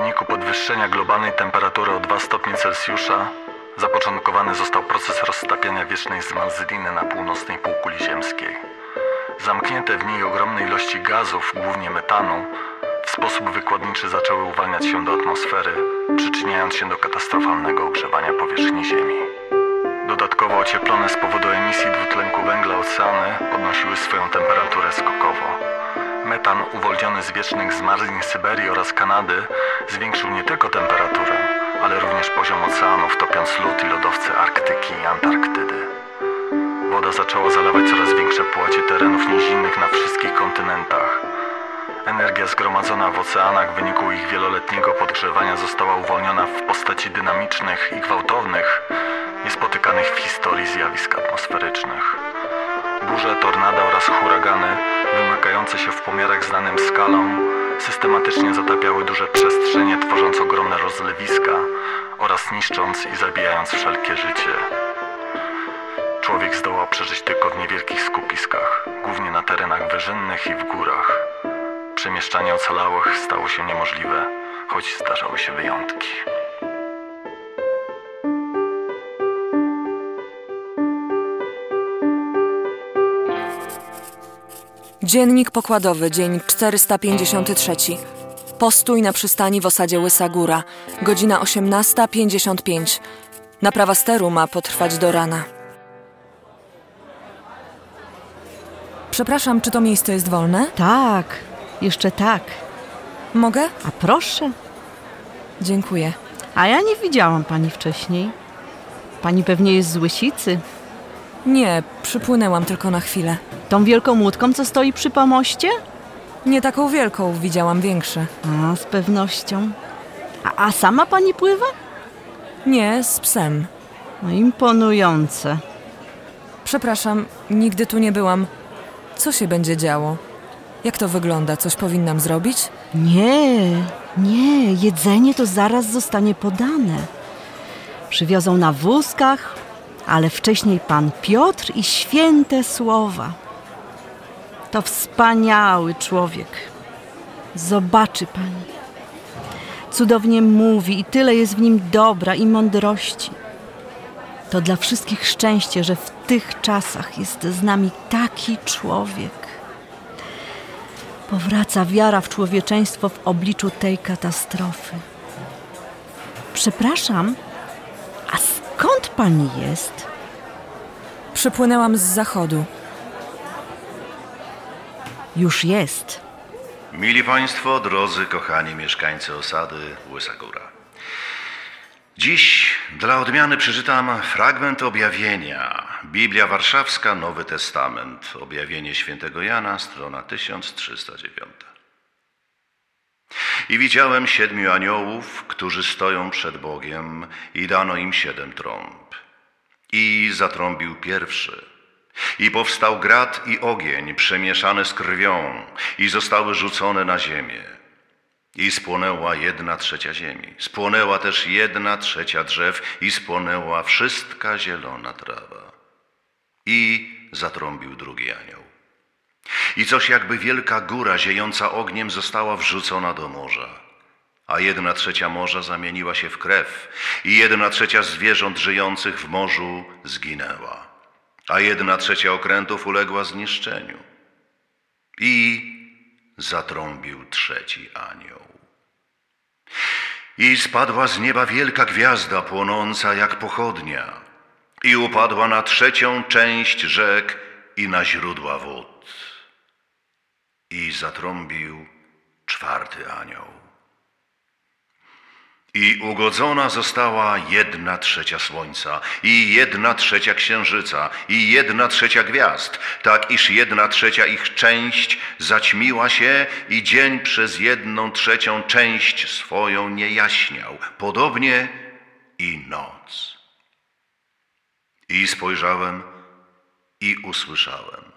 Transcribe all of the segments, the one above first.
wyniku podwyższenia globalnej temperatury o 2 stopnie Celsjusza zapoczątkowany został proces roztapiania wiecznej zmarzliny na północnej półkuli ziemskiej. Zamknięte w niej ogromne ilości gazów, głównie metanu, w sposób wykładniczy zaczęły uwalniać się do atmosfery, przyczyniając się do katastrofalnego ogrzewania powierzchni Ziemi. Dodatkowo ocieplone z powodu emisji dwutlenku węgla oceany podnosiły swoją temperaturę skokowo. Metan uwolniony z wiecznych zmarzlin Syberii oraz Kanady zwiększył nie tylko temperaturę, ale również poziom oceanów, topiąc lód i lodowce Arktyki i Antarktydy. Woda zaczęła zalewać coraz większe płacie terenów nizinnych na wszystkich kontynentach. Energia zgromadzona w oceanach w wyniku ich wieloletniego podgrzewania została uwolniona w postaci dynamicznych i gwałtownych, niespotykanych w historii zjawisk atmosferycznych. Burze, tornada oraz huragany, wymykające się w pomiarach znanym skalom, systematycznie zatapiały duże przestrzenie, tworząc ogromne rozlewiska oraz niszcząc i zabijając wszelkie życie. Człowiek zdołał przeżyć tylko w niewielkich skupiskach, głównie na terenach wyżynnych i w górach. Przemieszczanie ocalałych stało się niemożliwe, choć zdarzały się wyjątki. Dziennik pokładowy, dzień 453. Postój na przystani w osadzie Łysa Góra. Godzina 18.55. Naprawa steru ma potrwać do rana. Przepraszam, czy to miejsce jest wolne? Tak, jeszcze tak. Mogę? A proszę. Dziękuję. A ja nie widziałam pani wcześniej. Pani pewnie jest z Łysicy. Nie, przypłynęłam tylko na chwilę. Tą wielką łódką, co stoi przy pomoście? Nie taką wielką, widziałam większe. A, z pewnością. A, a sama pani pływa? Nie, z psem. No imponujące. Przepraszam, nigdy tu nie byłam. Co się będzie działo? Jak to wygląda? Coś powinnam zrobić? Nie, nie, jedzenie to zaraz zostanie podane. Przywiozą na wózkach, ale wcześniej pan Piotr i święte słowa. To wspaniały człowiek. Zobaczy pani. Cudownie mówi i tyle jest w nim dobra i mądrości. To dla wszystkich szczęście, że w tych czasach jest z nami taki człowiek. Powraca wiara w człowieczeństwo w obliczu tej katastrofy. Przepraszam, a skąd pani jest? Przypłynęłam z zachodu. Już jest. Mili Państwo, drodzy, kochani mieszkańcy osady Łysa Góra. Dziś dla odmiany przeczytam fragment objawienia. Biblia Warszawska, Nowy Testament. Objawienie świętego Jana, strona 1309. I widziałem siedmiu aniołów, którzy stoją przed Bogiem i dano im siedem trąb. I zatrąbił pierwszy. I powstał grat i ogień przemieszane z krwią i zostały rzucone na ziemię. I spłonęła jedna trzecia ziemi. Spłonęła też jedna trzecia drzew i spłonęła wszystka zielona trawa. I zatrąbił drugi anioł. I coś jakby wielka góra ziejąca ogniem została wrzucona do morza. A jedna trzecia morza zamieniła się w krew i jedna trzecia zwierząt żyjących w morzu zginęła. A jedna trzecia okrętów uległa zniszczeniu. I zatrąbił trzeci anioł. I spadła z nieba wielka gwiazda płonąca jak pochodnia i upadła na trzecią część rzek i na źródła wód. I zatrąbił czwarty anioł. I ugodzona została jedna trzecia słońca, i jedna trzecia księżyca, i jedna trzecia gwiazd, tak iż jedna trzecia ich część zaćmiła się i dzień przez jedną trzecią część swoją nie jaśniał, podobnie i noc. I spojrzałem i usłyszałem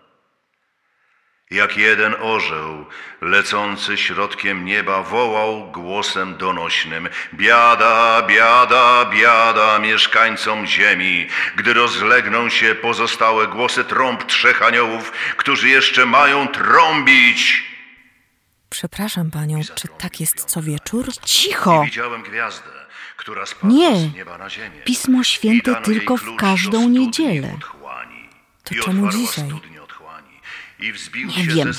jak jeden orzeł lecący środkiem nieba wołał głosem donośnym: Biada, biada, biada mieszkańcom ziemi, gdy rozlegną się pozostałe głosy trąb trzech aniołów, którzy jeszcze mają trąbić. Przepraszam panią, czy tak jest co wieczór? Cicho! Widziałem gwiazdę, która spadła Nie. z nieba na ziemię. Pismo Święte tylko w każdą niedzielę. To czemu dzisiaj? Nie wiem.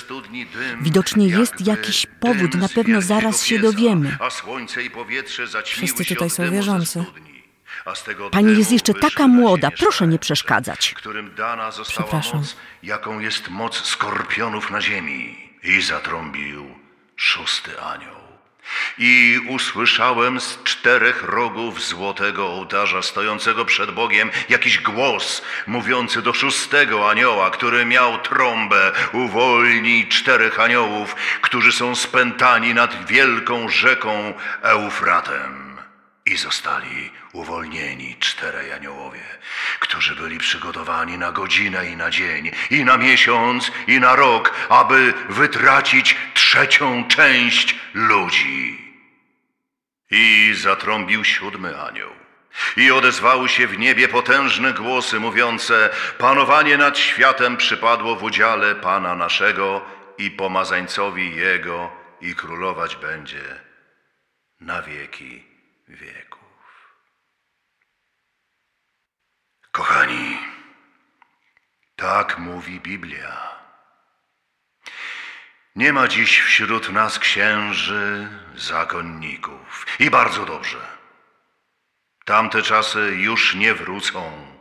Widocznie jest jakiś powód, na pewno zaraz się dowiemy. Wszyscy tutaj są wierzący. Pani jest jeszcze taka młoda, proszę nie przeszkadzać. Którym dana została Przepraszam. moc, jaką jest moc skorpionów na ziemi. I zatrąbił szósty anioł. I usłyszałem z czterech rogów złotego ołtarza stojącego przed Bogiem jakiś głos mówiący do szóstego anioła, który miał trąbę, uwolnij czterech aniołów, którzy są spętani nad wielką rzeką Eufratem. I zostali uwolnieni czterej aniołowie, którzy byli przygotowani na godzinę i na dzień, i na miesiąc, i na rok, aby wytracić trzecią część ludzi. I zatrąbił siódmy anioł. I odezwały się w niebie potężne głosy mówiące: Panowanie nad światem przypadło w udziale Pana naszego i pomazańcowi Jego, i królować będzie na wieki wieków. Kochani, tak mówi Biblia. Nie ma dziś wśród nas księży, zakonników. I bardzo dobrze. Tamte czasy już nie wrócą.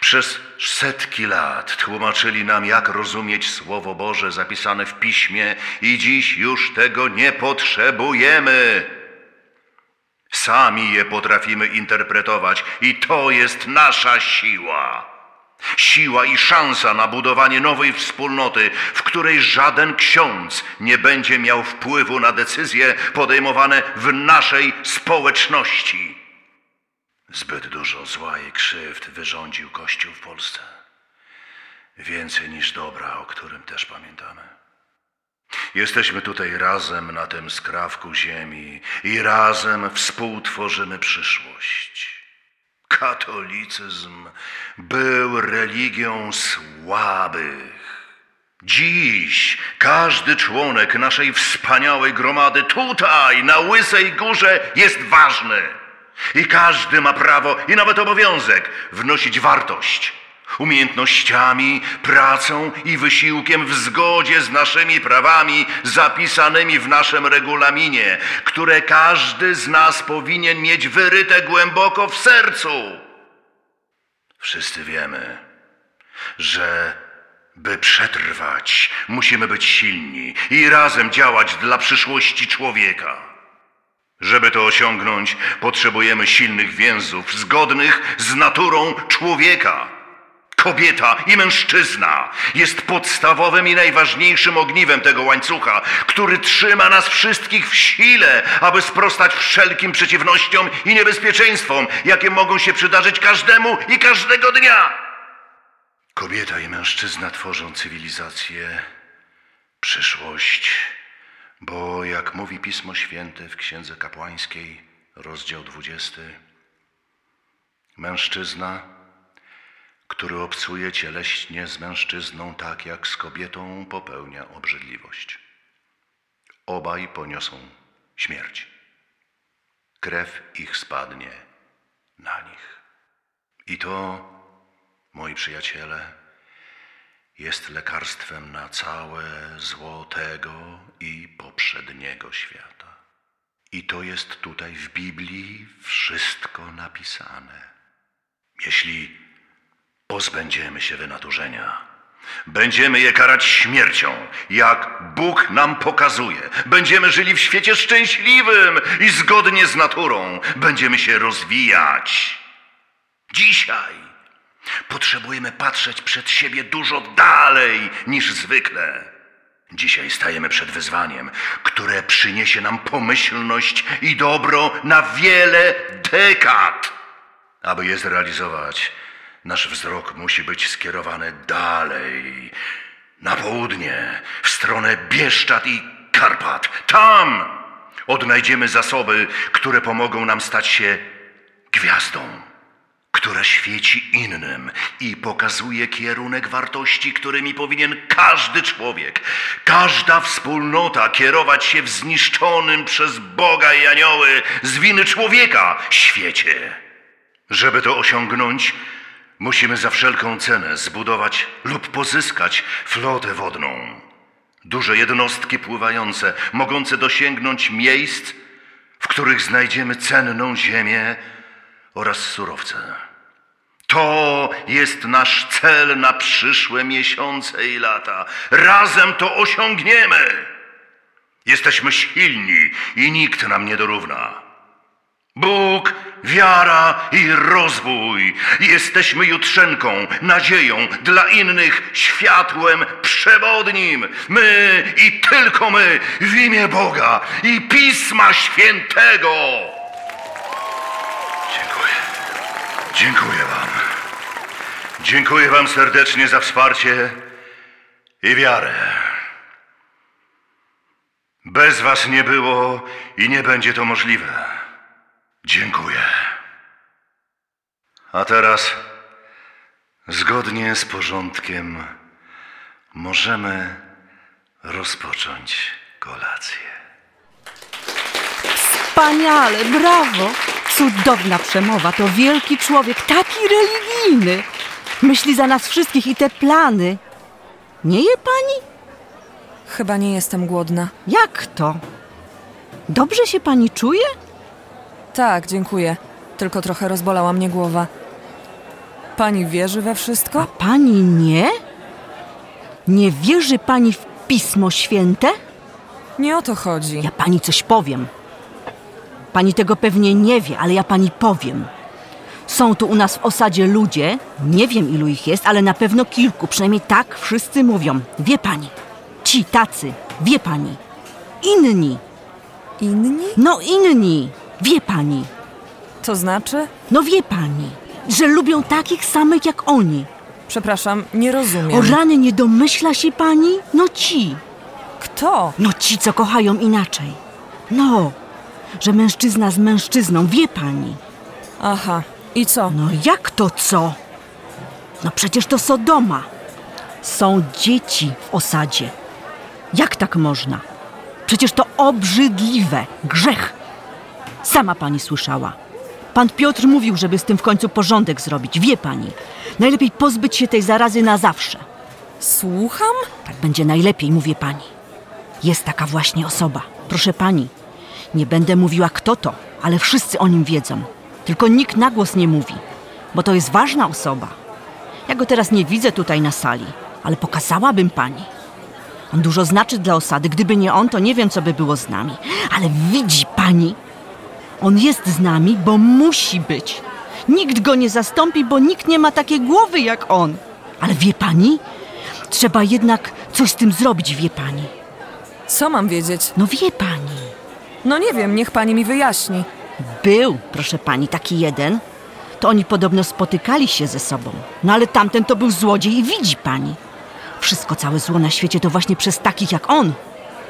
Przez setki lat tłumaczyli nam, jak rozumieć Słowo Boże zapisane w piśmie, i dziś już tego nie potrzebujemy. Sami je potrafimy interpretować, i to jest nasza siła. Siła i szansa na budowanie nowej wspólnoty, w której żaden ksiądz nie będzie miał wpływu na decyzje podejmowane w naszej społeczności. Zbyt dużo zła i krzywd wyrządził Kościół w Polsce. Więcej niż dobra, o którym też pamiętamy. Jesteśmy tutaj razem na tym skrawku ziemi i razem współtworzymy przyszłość. Katolicyzm był religią słabych. Dziś każdy członek naszej wspaniałej gromady tutaj, na Łysej Górze, jest ważny. I każdy ma prawo i nawet obowiązek wnosić wartość. Umiejętnościami, pracą i wysiłkiem w zgodzie z naszymi prawami zapisanymi w naszym regulaminie, które każdy z nas powinien mieć wyryte głęboko w sercu. Wszyscy wiemy, że by przetrwać, musimy być silni i razem działać dla przyszłości człowieka. Żeby to osiągnąć, potrzebujemy silnych więzów, zgodnych z naturą człowieka. Kobieta i mężczyzna jest podstawowym i najważniejszym ogniwem tego łańcucha, który trzyma nas wszystkich w sile, aby sprostać wszelkim przeciwnościom i niebezpieczeństwom, jakie mogą się przydarzyć każdemu i każdego dnia. Kobieta i mężczyzna tworzą cywilizację, przyszłość, bo jak mówi Pismo Święte w Księdze Kapłańskiej, rozdział 20, mężczyzna, który obcuje cieleśnie z mężczyzną tak jak z kobietą, popełnia obrzydliwość. Obaj poniosą śmierć. Krew ich spadnie na nich. I to, moi przyjaciele, jest lekarstwem na całe zło tego i poprzedniego świata. I to jest tutaj w Biblii wszystko napisane. Jeśli pozbędziemy się wynaturzenia, będziemy je karać śmiercią, jak Bóg nam pokazuje. Będziemy żyli w świecie szczęśliwym i zgodnie z naturą. Będziemy się rozwijać. Dzisiaj Potrzebujemy patrzeć przed siebie dużo dalej niż zwykle. Dzisiaj stajemy przed wyzwaniem, które przyniesie nam pomyślność i dobro na wiele dekad. Aby je zrealizować, nasz wzrok musi być skierowany dalej, na południe, w stronę Bieszczad i Karpat. Tam odnajdziemy zasoby, które pomogą nam stać się gwiazdą która świeci innym i pokazuje kierunek wartości, którymi powinien każdy człowiek, każda wspólnota kierować się w zniszczonym przez Boga i anioły z winy człowieka świecie. Żeby to osiągnąć, musimy za wszelką cenę zbudować lub pozyskać flotę wodną. Duże jednostki pływające, mogące dosięgnąć miejsc, w których znajdziemy cenną ziemię oraz surowce. To jest nasz cel na przyszłe miesiące i lata. Razem to osiągniemy. Jesteśmy silni i nikt nam nie dorówna. Bóg, wiara i rozwój. Jesteśmy jutrzenką, nadzieją dla innych, światłem przewodnim. My i tylko my w imię Boga i Pisma Świętego. Dziękuję. Dziękuję Wam. Dziękuję Wam serdecznie za wsparcie i wiarę. Bez Was nie było i nie będzie to możliwe. Dziękuję. A teraz, zgodnie z porządkiem, możemy rozpocząć kolację. Wspaniale, brawo! Cudowna przemowa, to wielki człowiek, taki religijny. Myśli za nas wszystkich i te plany. Nie je pani? Chyba nie jestem głodna. Jak to? Dobrze się pani czuje? Tak, dziękuję. Tylko trochę rozbolała mnie głowa. Pani wierzy we A wszystko? pani nie? Nie wierzy pani w Pismo Święte? Nie o to chodzi. Ja pani coś powiem. Pani tego pewnie nie wie, ale ja pani powiem. Są tu u nas w osadzie ludzie, nie wiem ilu ich jest, ale na pewno kilku, przynajmniej tak wszyscy mówią. Wie pani. Ci tacy, wie pani. Inni, Inni? no inni, wie pani. To znaczy? No wie pani, że lubią takich samych jak oni. Przepraszam, nie O rozumiem. rany nie domyśla się pani? No ci. Kto? No ci, co kochają inaczej. No, że mężczyzna z mężczyzną, wie pani. Aha. I co? No jak to co? No przecież to Sodoma. Są dzieci w osadzie. Jak tak można? Przecież to obrzydliwe, grzech. Sama pani słyszała. Pan Piotr mówił, żeby z tym w końcu porządek zrobić. Wie pani, najlepiej pozbyć się tej zarazy na zawsze. Słucham? Tak będzie najlepiej, mówię pani. Jest taka właśnie osoba. Proszę pani, nie będę mówiła kto to, ale wszyscy o nim wiedzą. Tylko nikt na głos nie mówi, bo to jest ważna osoba. Ja go teraz nie widzę tutaj na sali, ale pokazałabym pani. On dużo znaczy dla osady. Gdyby nie on, to nie wiem, co by było z nami. Ale widzi pani, on jest z nami, bo musi być. Nikt go nie zastąpi, bo nikt nie ma takiej głowy jak on. Ale wie pani, trzeba jednak coś z tym zrobić, wie pani. Co mam wiedzieć? No wie pani. No nie wiem, niech pani mi wyjaśni. Był, proszę pani, taki jeden. To oni podobno spotykali się ze sobą. No ale tamten to był złodziej i widzi pani. Wszystko całe zło na świecie to właśnie przez takich jak on.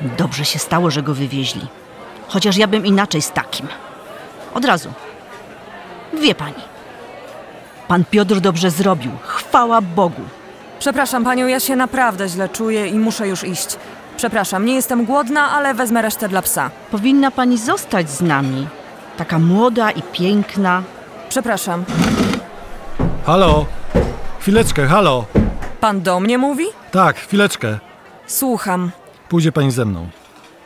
Dobrze się stało, że go wywieźli. Chociaż ja bym inaczej z takim. Od razu. Wie pani. Pan Piotr dobrze zrobił. Chwała Bogu. Przepraszam panią, ja się naprawdę źle czuję i muszę już iść. Przepraszam, nie jestem głodna, ale wezmę resztę dla psa. Powinna pani zostać z nami. Taka młoda i piękna. Przepraszam. Halo? Chwileczkę, halo? Pan do mnie mówi? Tak, chwileczkę. Słucham. Pójdzie pani ze mną.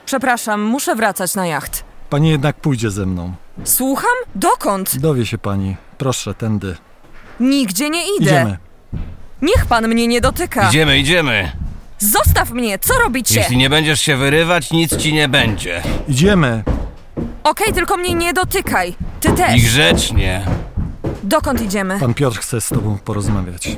Przepraszam, muszę wracać na jacht. Pani jednak pójdzie ze mną. Słucham? Dokąd? Dowie się pani. Proszę, tędy. Nigdzie nie idę. Idziemy. Niech pan mnie nie dotyka. Idziemy, idziemy. Zostaw mnie, co robicie? Jeśli nie będziesz się wyrywać, nic ci nie będzie. Idziemy. Okej, tylko mnie nie dotykaj. Ty też. I grzecznie. Dokąd idziemy? Pan Piotr chce z tobą porozmawiać.